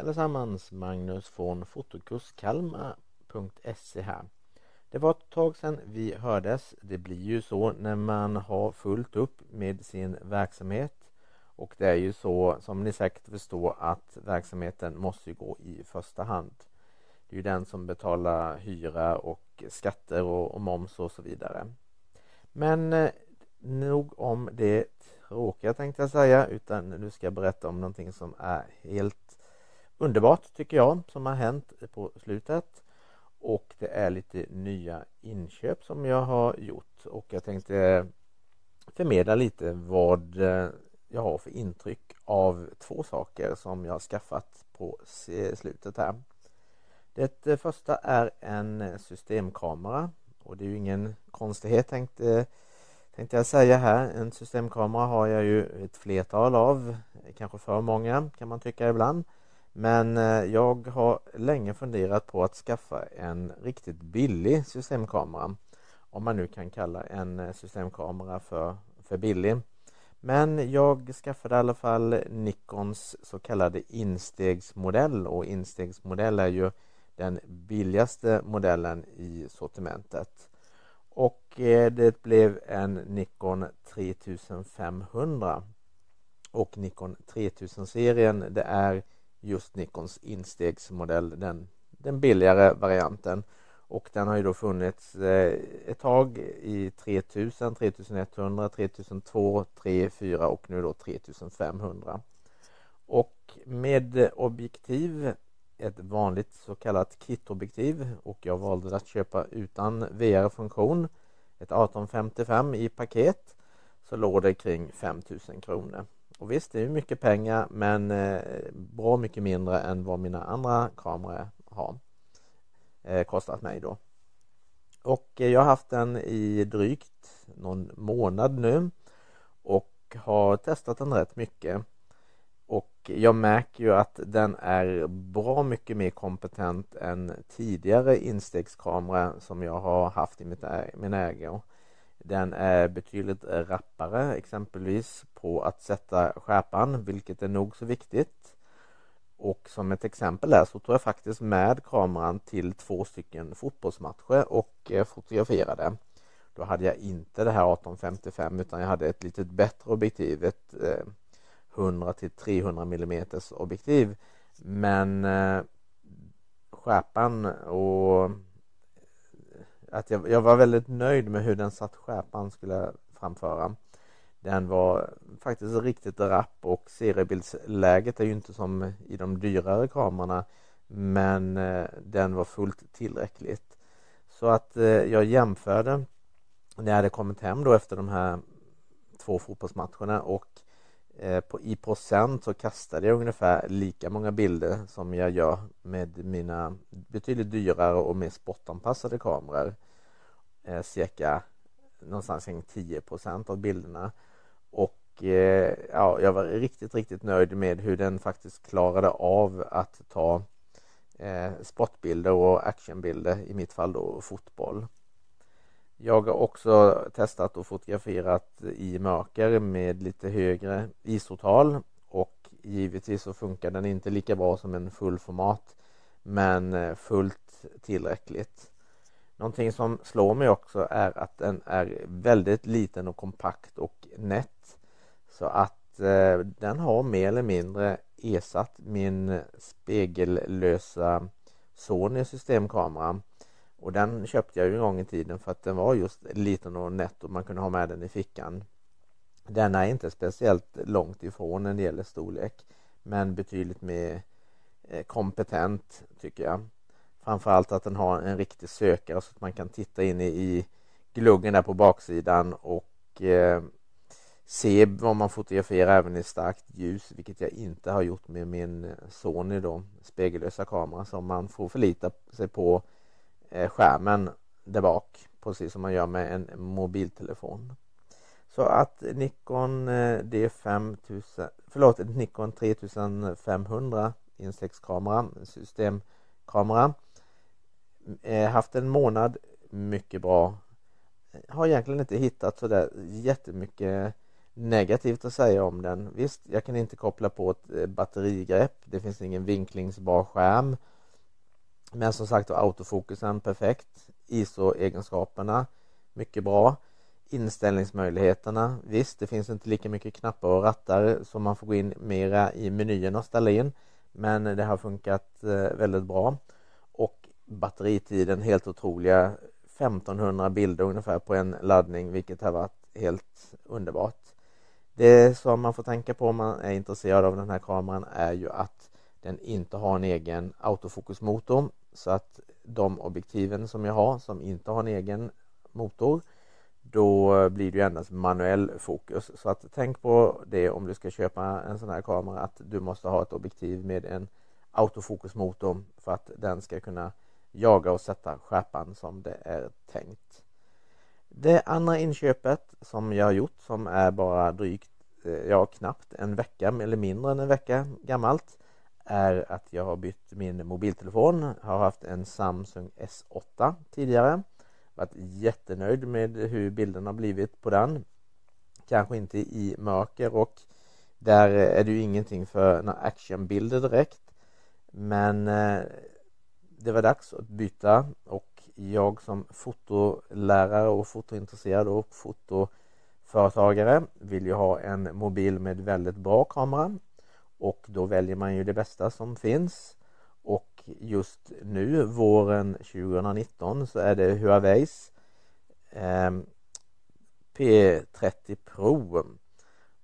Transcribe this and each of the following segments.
Hej allesammans! Magnus från fotokurskalmar.se här. Det var ett tag sedan vi hördes. Det blir ju så när man har fullt upp med sin verksamhet och det är ju så som ni säkert förstår att verksamheten måste gå i första hand. Det är ju den som betalar hyra och skatter och, och moms och så vidare. Men eh, nog om det tråkiga tänkte jag säga utan nu ska jag berätta om någonting som är helt underbart tycker jag som har hänt på slutet och det är lite nya inköp som jag har gjort och jag tänkte förmedla lite vad eh, jag har för intryck av två saker som jag har skaffat på slutet här. Det eh, första är en systemkamera och det är ju ingen konstighet tänkte, tänkte jag säga här. En systemkamera har jag ju ett flertal av, kanske för många kan man tycka ibland. Men eh, jag har länge funderat på att skaffa en riktigt billig systemkamera. Om man nu kan kalla en eh, systemkamera för, för billig. Men jag skaffade i alla fall Nikons så kallade instegsmodell och instegsmodell är ju den billigaste modellen i sortimentet. Och eh, det blev en Nikon 3500 och Nikon 3000-serien det är just Nikons instegsmodell, den, den billigare varianten. Och den har ju då funnits eh, ett tag i 3000, 3100, 3002, 34 och nu då 3500. Och med objektiv, ett vanligt så kallat kitobjektiv och jag valde att köpa utan VR-funktion, ett 1855 i paket, så låg det kring 5000 kronor. Och visst, det är mycket pengar men eh, bra mycket mindre än vad mina andra kameror har eh, kostat mig då. Och eh, jag har haft den i drygt någon månad nu och har testat den rätt mycket. Och jag märker ju att den är bra mycket mer kompetent än tidigare instegskamera som jag har haft i mitt, min ägo. Den är betydligt rappare exempelvis på att sätta skärpan vilket är nog så viktigt. Och som ett exempel där så tog jag faktiskt med kameran till två stycken fotbollsmatcher och eh, fotograferade. Då hade jag inte det här 1855 utan jag hade ett lite bättre objektiv, ett eh, 100 till 300 mm objektiv. Men eh, skärpan och att jag, jag, var väldigt nöjd med hur den satt skärpan skulle framföra. Den var faktiskt riktigt rapp och seriebildsläget är ju inte som i de dyrare kamerorna men eh, den var fullt tillräckligt. Så att eh, jag jämförde när jag hade kommit hem då efter de här två fotbollsmatcherna och Eh, på, i procent så kastade jag ungefär lika många bilder som jag gör med mina betydligt dyrare och mer sportanpassade kameror. Eh, cirka någonstans kring 10 procent av bilderna. Och eh, ja, jag var riktigt, riktigt nöjd med hur den faktiskt klarade av att ta eh, sportbilder och actionbilder, i mitt fall då fotboll. Jag har också testat och fotograferat i mörker med lite högre ISO-tal och givetvis så funkar den inte lika bra som en fullformat men eh, fullt tillräckligt. Någonting som slår mig också är att den är väldigt liten och kompakt och nätt så att eh, den har mer eller mindre ersatt min spegellösa Sony systemkamera och den köpte jag ju en gång i tiden för att den var just liten och nätt och man kunde ha med den i fickan. Den är inte speciellt långt ifrån när det gäller storlek men betydligt mer eh, kompetent tycker jag. Framförallt att den har en riktig sökare så att man kan titta in i gluggen där på baksidan och eh, se vad man fotograferar även i starkt ljus vilket jag inte har gjort med min Sony då spegellösa kamera som man får förlita sig på Eh, skärmen där bak precis som man gör med en mobiltelefon. Så att Nikon eh, D5000 förlåt Nikon 3500 insektskamera, systemkamera eh, haft en månad, mycket bra. Har egentligen inte hittat sådär jättemycket negativt att säga om den. Visst, jag kan inte koppla på ett batterigrepp. Det finns ingen vinklingsbar skärm. Men som sagt var autofokusen perfekt. ISO-egenskaperna mycket bra. Inställningsmöjligheterna, visst det finns inte lika mycket knappar och rattar så man får gå in mera i menyn och ställa in. Men det har funkat eh, väldigt bra. Och batteritiden helt otroliga 1500 bilder ungefär på en laddning vilket har varit helt underbart. Det som man får tänka på om man är intresserad av den här kameran är ju att den inte har en egen autofokusmotor så att de objektiven som jag har som inte har en egen motor då blir det ju endast manuell fokus så att tänk på det om du ska köpa en sån här kamera att du måste ha ett objektiv med en autofokusmotor för att den ska kunna jaga och sätta skärpan som det är tänkt. Det andra inköpet som jag har gjort som är bara drygt, eh, ja knappt en vecka eller mindre än en vecka gammalt är att jag har bytt min mobiltelefon. Jag har haft en Samsung S8 tidigare. Varit jättenöjd med hur bilden har blivit på den. Kanske inte i mörker och där är det ju ingenting för några actionbilder direkt. Men eh, det var dags att byta och jag som fotolärare och fotointresserad och fotoföretagare vill ju ha en mobil med väldigt bra kamera och då väljer man ju det bästa som finns. Och just nu våren 2019 så är det Huaweis eh, P30 Pro.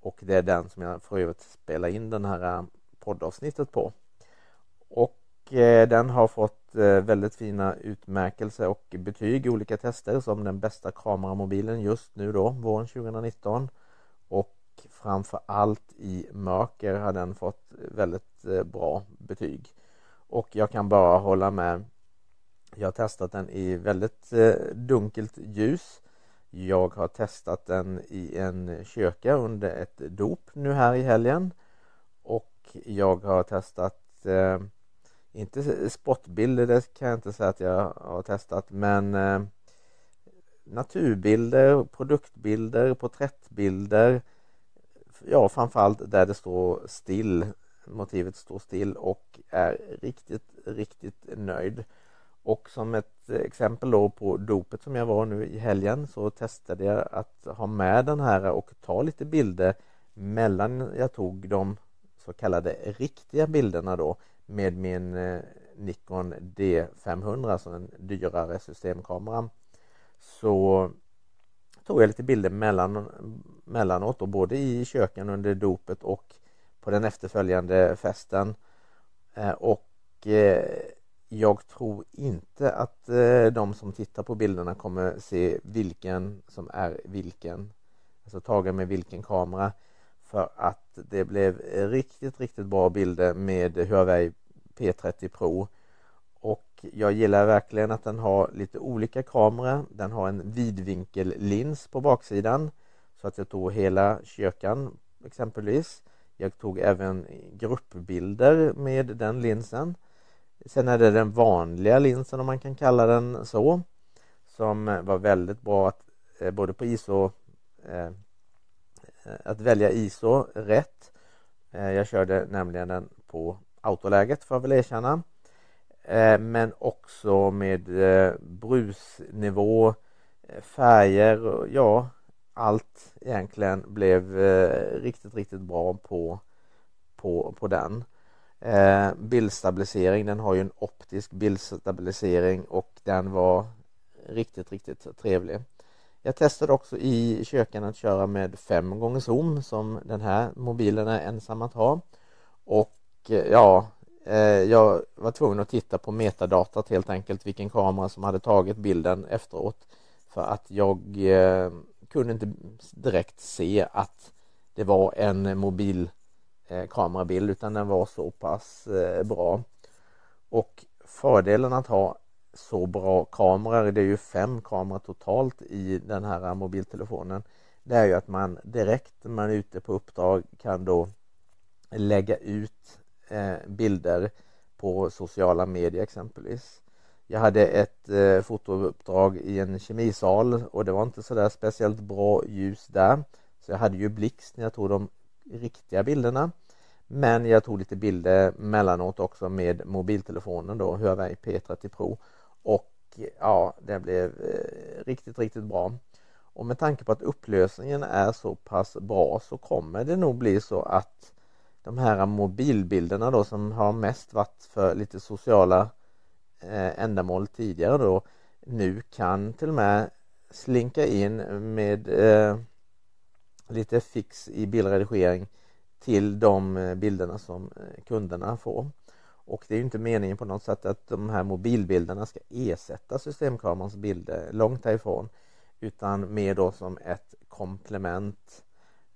Och det är den som jag för övrigt spelar in den här ehm, poddavsnittet på. Och eh, den har fått eh, väldigt fina utmärkelser och betyg i olika tester som den bästa kameramobilen just nu då våren 2019 och framför allt i mörker har den fått väldigt eh, bra betyg. Och jag kan bara hålla med. Jag har testat den i väldigt eh, dunkelt ljus. Jag har testat den i en köka under ett dop nu här i helgen. Och jag har testat eh, inte spotbilder, det kan jag inte säga att jag har testat men eh, naturbilder, produktbilder, porträttbilder ja framförallt där det står still motivet står still och är riktigt, riktigt nöjd. Och som ett exempel då på dopet som jag var nu i helgen så testade jag att ha med den här och ta lite bilder mellan jag tog de så kallade riktiga bilderna då med min eh, Nikon D500, alltså en dyrare systemkamera. Så tog jag lite bilder mellan, mellanåt och både i köken under dopet och på den efterföljande festen. Eh, och eh, jag tror inte att eh, de som tittar på bilderna kommer se vilken som är vilken. Alltså tagen med vilken kamera. För att det blev riktigt riktigt bra bilder med Huawei P30 Pro jag gillar verkligen att den har lite olika kameror den har en vidvinkellins på baksidan så att jag tog hela kyrkan exempelvis jag tog även gruppbilder med den linsen. Sen är det den vanliga linsen om man kan kalla den så. Som var väldigt bra att eh, både på ISO eh, att välja ISO rätt. Eh, jag körde nämligen den på autoläget får jag väl erkänna. Eh, men också med eh, brusnivå, eh, färger, ja allt egentligen blev riktigt, riktigt bra på, på, på den. Bildstabilisering, den har ju en optisk bildstabilisering och den var riktigt, riktigt trevlig. Jag testade också i köken att köra med fem gånger zoom som den här mobilen är ensam att ha. Och ja, Eh, jag var tvungen att titta på metadatat helt enkelt vilken kamera som hade tagit bilden efteråt för att jag eh, kunde inte direkt se att det var en mobil eh, kamerabild utan den var så pass bra. Och fördelen att ha så bra kameror, det är ju fem kameror totalt i den här mobiltelefonen. Det är ju att man direkt när man är ute på uppdrag kan då lägga ut Eh, bilder på sociala medier exempelvis. Jag hade ett eh, fotouppdrag i en kemisal och det var inte sådär speciellt bra ljus där. Så jag hade ju blixt när jag tog de riktiga bilderna. Men jag tog lite bilder mellanåt också med mobiltelefonen då, Huawei P30 Pro. Och ja, det blev eh, riktigt, riktigt bra. Och med tanke på att upplösningen är så pass bra så kommer det nog bli så att de här mobilbilderna då som har mest varit för lite sociala eh, ändamål tidigare då nu kan till och med slinka in med eh, lite fix i bildredigering till de eh, bilderna som eh, kunderna får. Och det är inte meningen på något sätt att de här mobilbilderna ska ersätta systemkamerans bilder, långt därifrån Utan mer då som ett komplement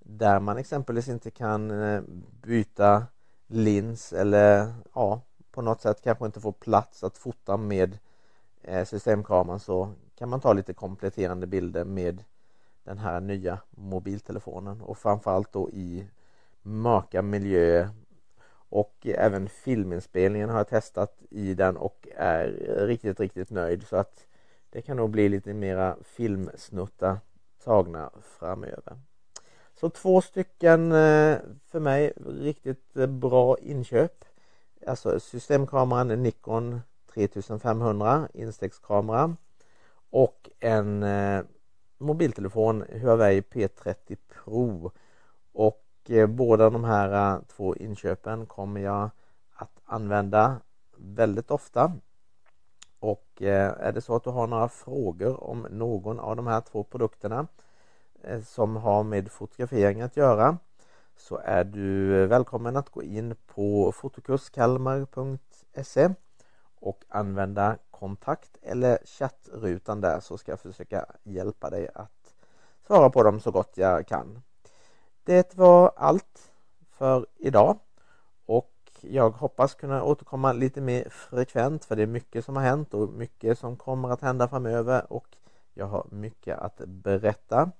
där man exempelvis inte kan eh, byta lins eller ja, på något sätt kanske inte får plats att fota med eh, systemkameran så kan man ta lite kompletterande bilder med den här nya mobiltelefonen. Och framförallt då i mörka miljöer. Och även filminspelningen har jag testat i den och är riktigt, riktigt nöjd. Så att det kan nog bli lite mera filmsnuttar tagna framöver. Så två stycken eh, för mig riktigt eh, bra inköp. Alltså systemkameran Nikon 3500 instegskamera. Och en eh, mobiltelefon Huawei P30 Pro. Och båda de här två inköpen kommer jag att använda väldigt ofta. Och är det så att du har några frågor om någon av de här två produkterna Eh, som har med fotografering att göra så är du eh, välkommen att gå in på fotokurskalmar.se och använda kontakt eller chattrutan där så ska jag försöka hjälpa dig att svara på dem så gott jag kan. Det var allt för idag och jag hoppas kunna återkomma lite mer frekvent för det är mycket som har hänt och mycket som kommer att hända framöver och jag har mycket att berätta.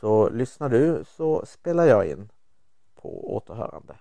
Så lyssnar du så spelar jag in på återhörande.